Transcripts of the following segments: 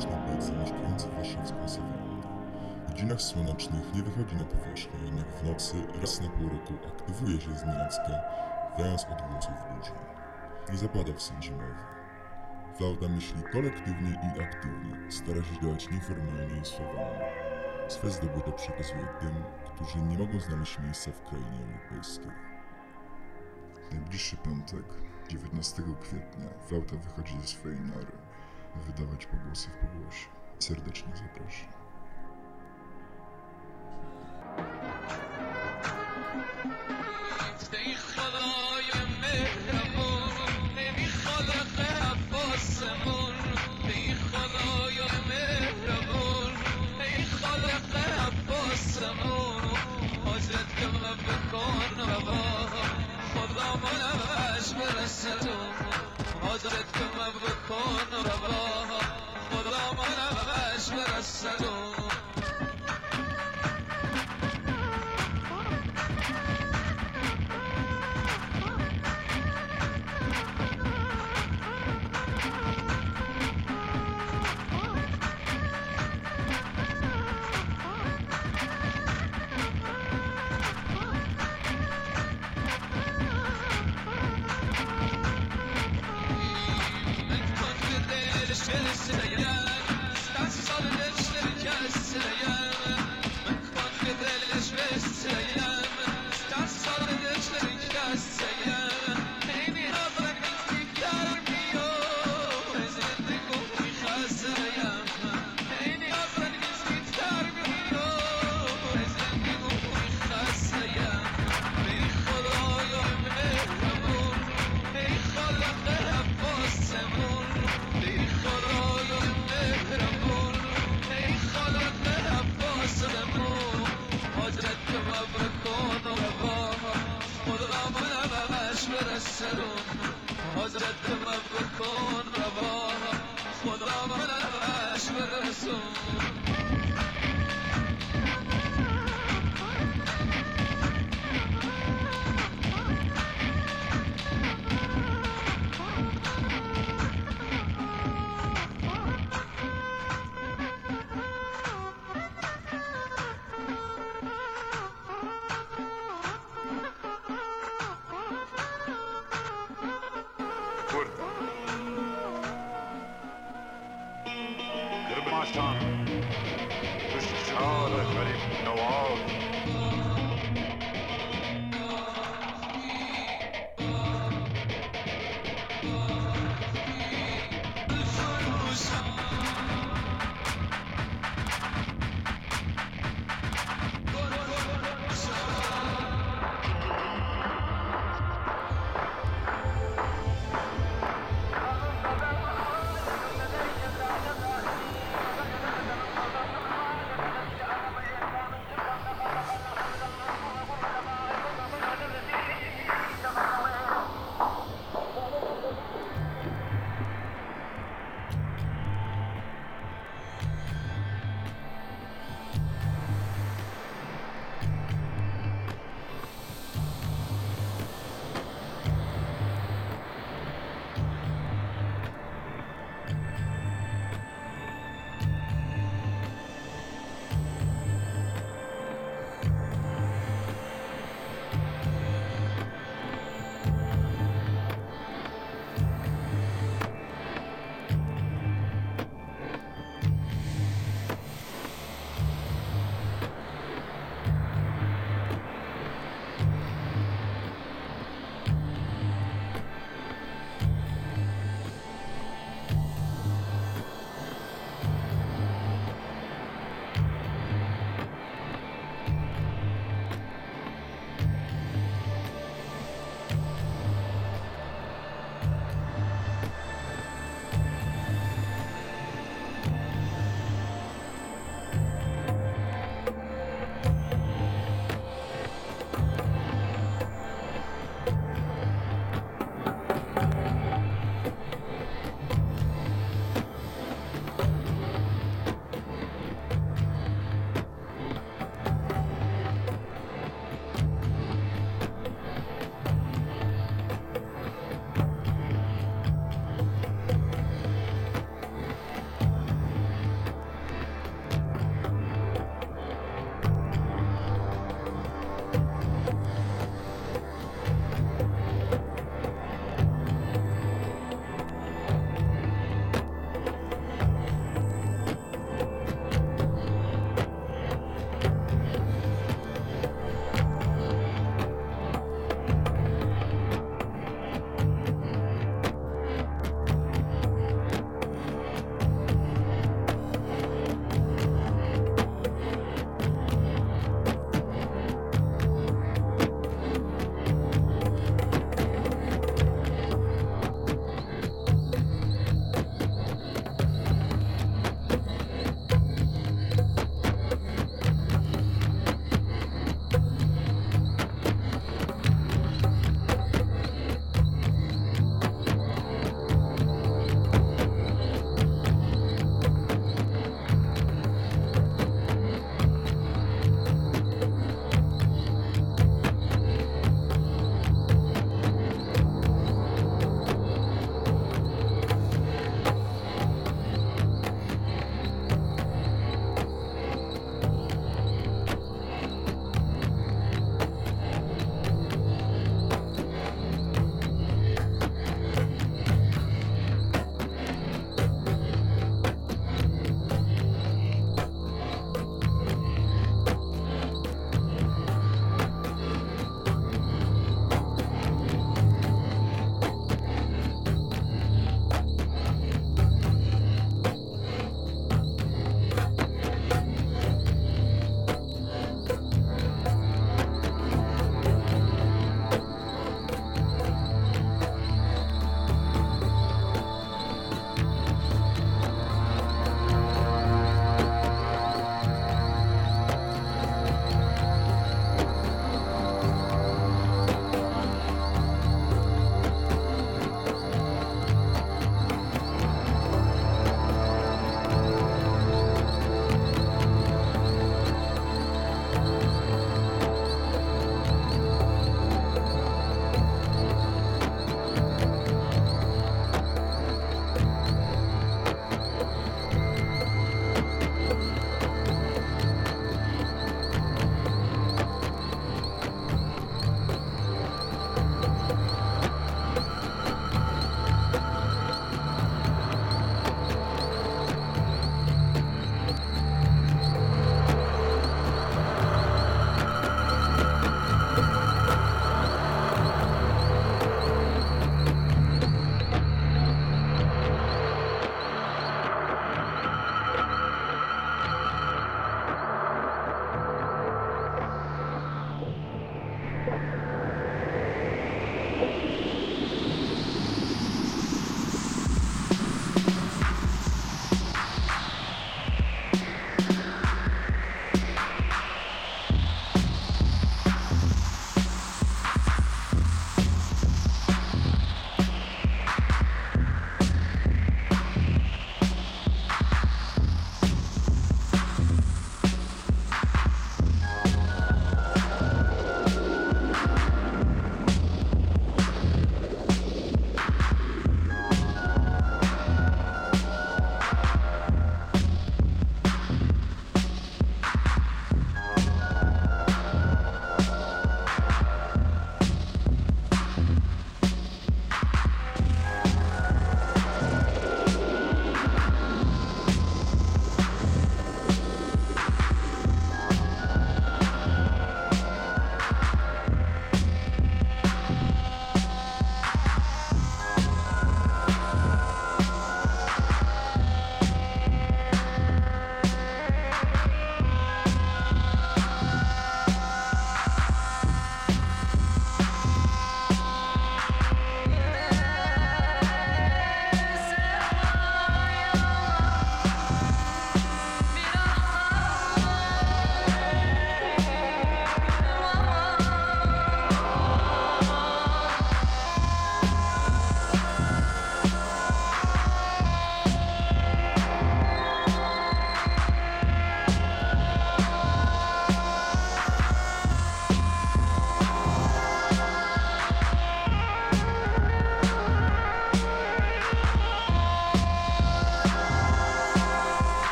zewnętrzny byt zamieszkujący warszawską sawannę. W godzinach słonecznych nie wychodzi na powierzchnię, jednak w nocy raz na pół roku aktywuje się znienacka, wając odgłosów burzy. Nie zapada w sen zimowy. Fauda myśli kolektywnie i aktywnie, stara się działać nieformalnie i słowami. Swe zdobycze przekazuje tym, którzy nie mogą znaleźć miejsca w krainie europejskiej. Najbliższy piątek, 19 kwietnia, Wałta wychodzi ze swojej nory, wydawać pogłosy w pogłosie. Serdecznie zapraszam. خدا منوش برسدون حضرت کم کن روا خدا منم بشور برسد و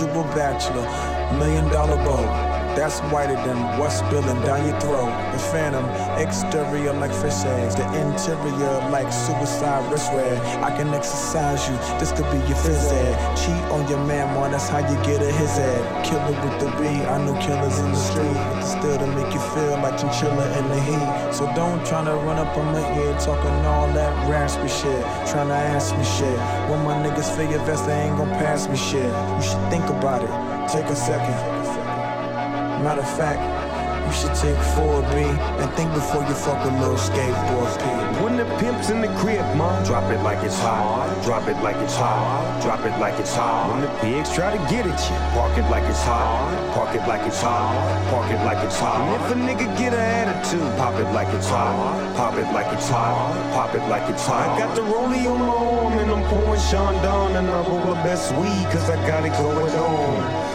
Eligible bachelor, million dollar boat. That's whiter than what's spilling down your throat. The phantom, exterior like fish eggs, the interior like suicide wristwear. I can exercise you, this could be your phys ed. Cheat on your man, man, that's how you get a his ed. Killer with the B, I know killers in the street. Still to make you feel like chinchilla in the heat. So don't try to run up on my ear talking all that raspy shit. Trying to ask me shit. When my niggas figure vest, they ain't gon' pass me shit. You should think about it. Take a second. Matter of fact, you should take 4B and think before you fuck with little skateboard P. When the pimp's in the crib, mom, drop it like it's hot. Drop it like it's hot. Drop it like it's hot. When the pigs try to get at you, park it like it's hot. Park it like it's hot. Park it like it's hot. And if a nigga get an attitude, pop it like it's hot. Pop it like it's hot. Pop it like it's hot. I got the rollie on my arm and I'm pouring Sean Don and I roll the best weed cause I got it going on.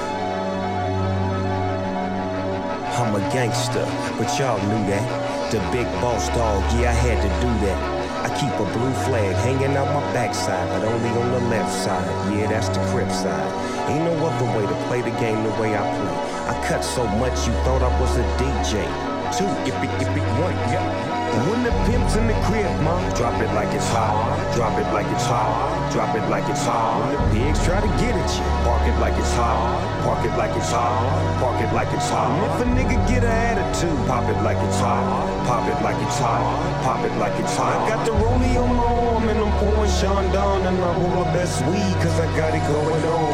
A gangster, but y'all knew that. The big boss dog, yeah, I had to do that. I keep a blue flag hanging out my backside, but only on the left side. Yeah, that's the crib side. Ain't no other way to play the game the way I play. I cut so much you thought I was a DJ. Two, if it, if it, one, yeah. When the pimp's in the crib, mom, drop it like it's hot. Drop it like it's hot. Drop it like it's hot. When the pigs try to get at you, park it like it's hot. Park it like it's hot. Park it like it's hot. And if a nigga get an attitude, pop it like it's hot. Pop it like it's hot. Pop it like it's hot. I got the rollie on my arm and I'm pouring Sean Don and I roll the best weed cause I got it going on.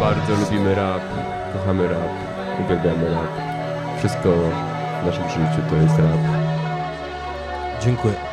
Bardzo lubimy rap, kochamy rap, uwielbiamy rap. Wszystko w naszym życiu to jest rap. Dziękuję.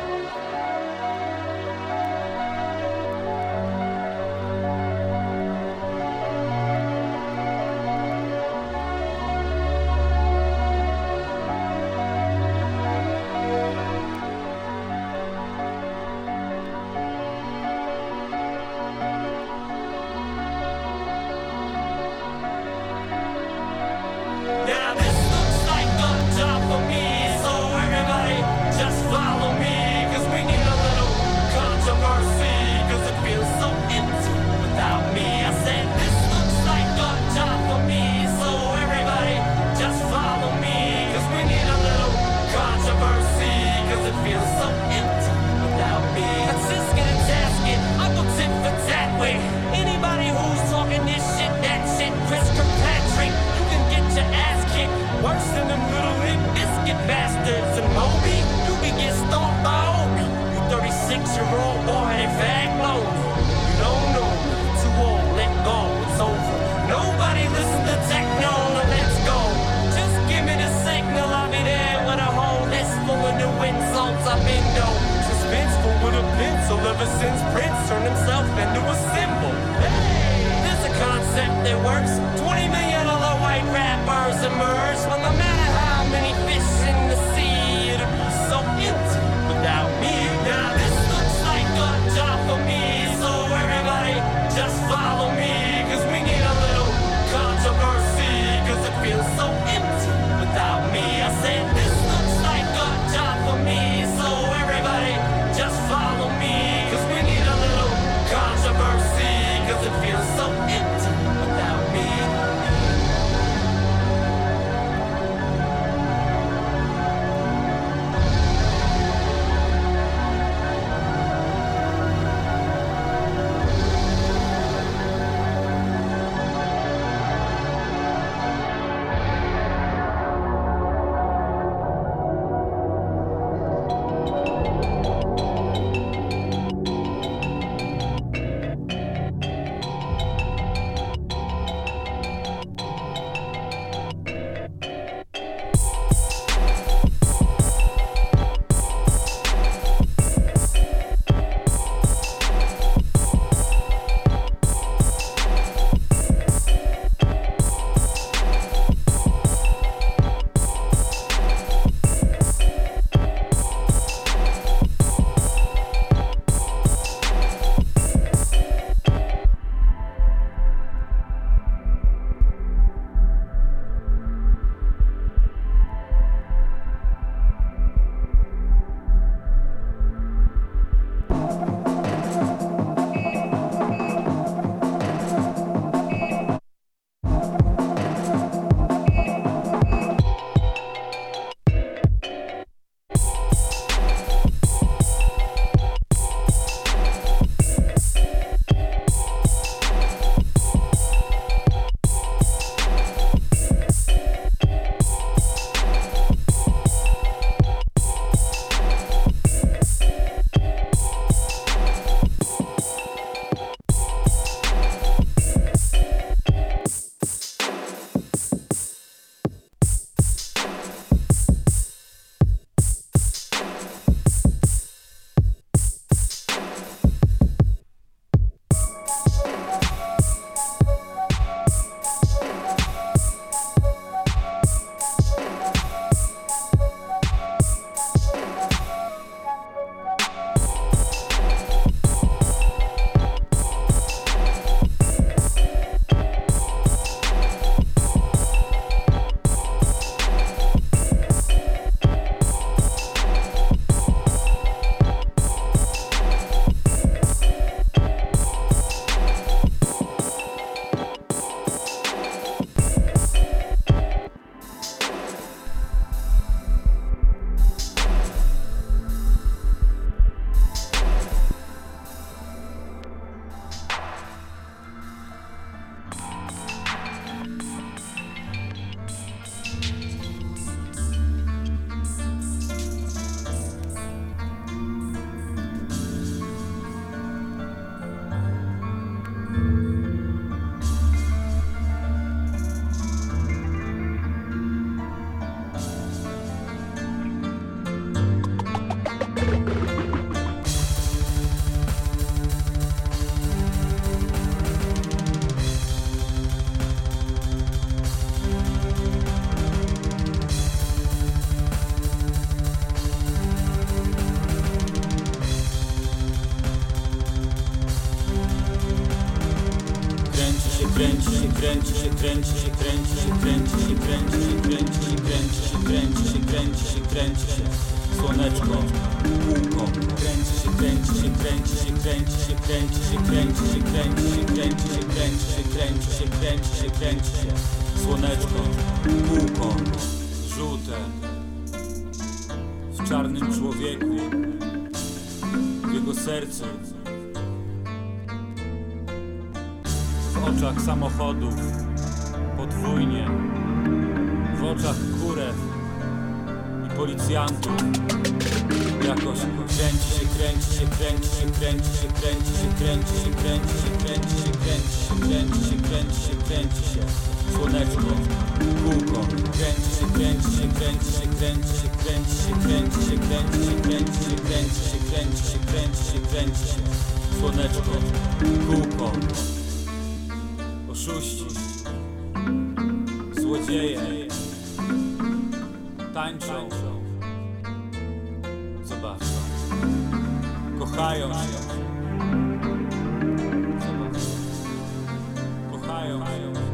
Miles.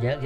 흑적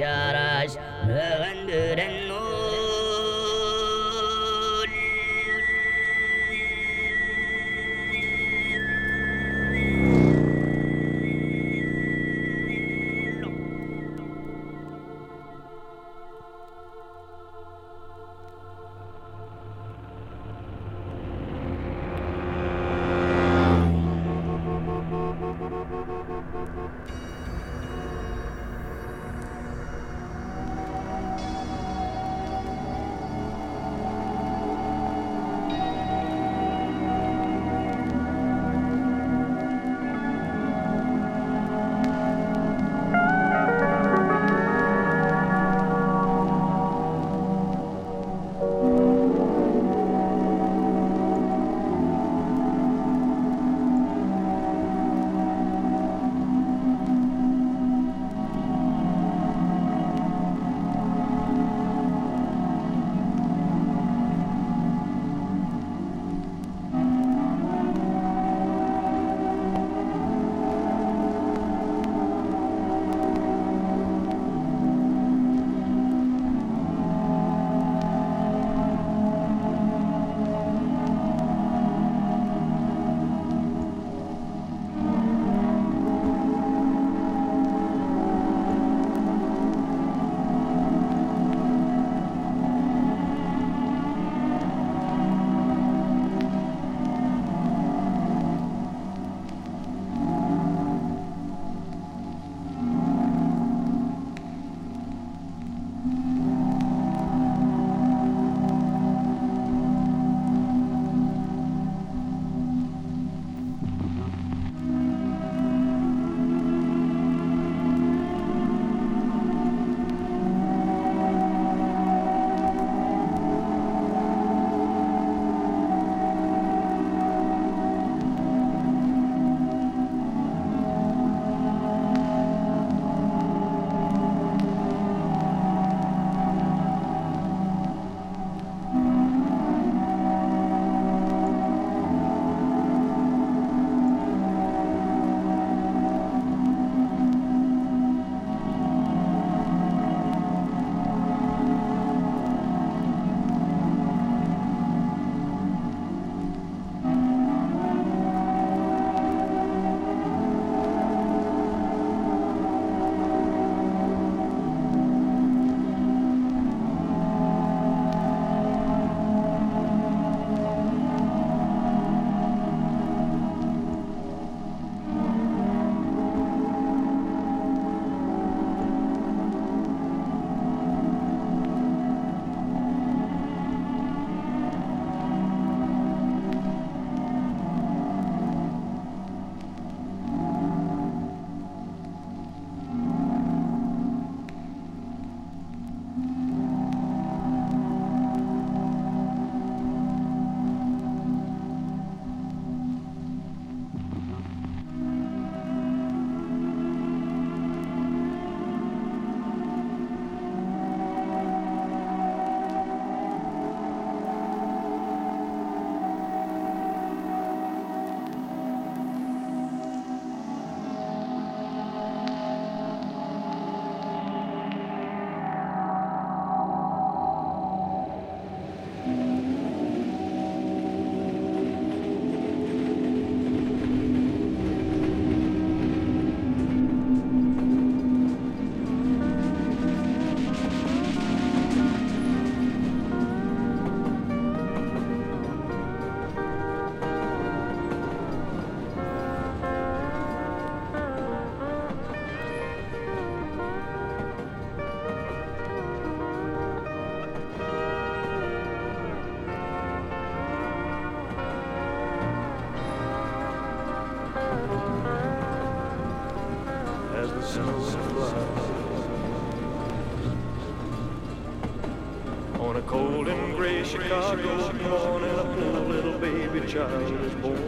Chicago's born and a poor little baby child is born.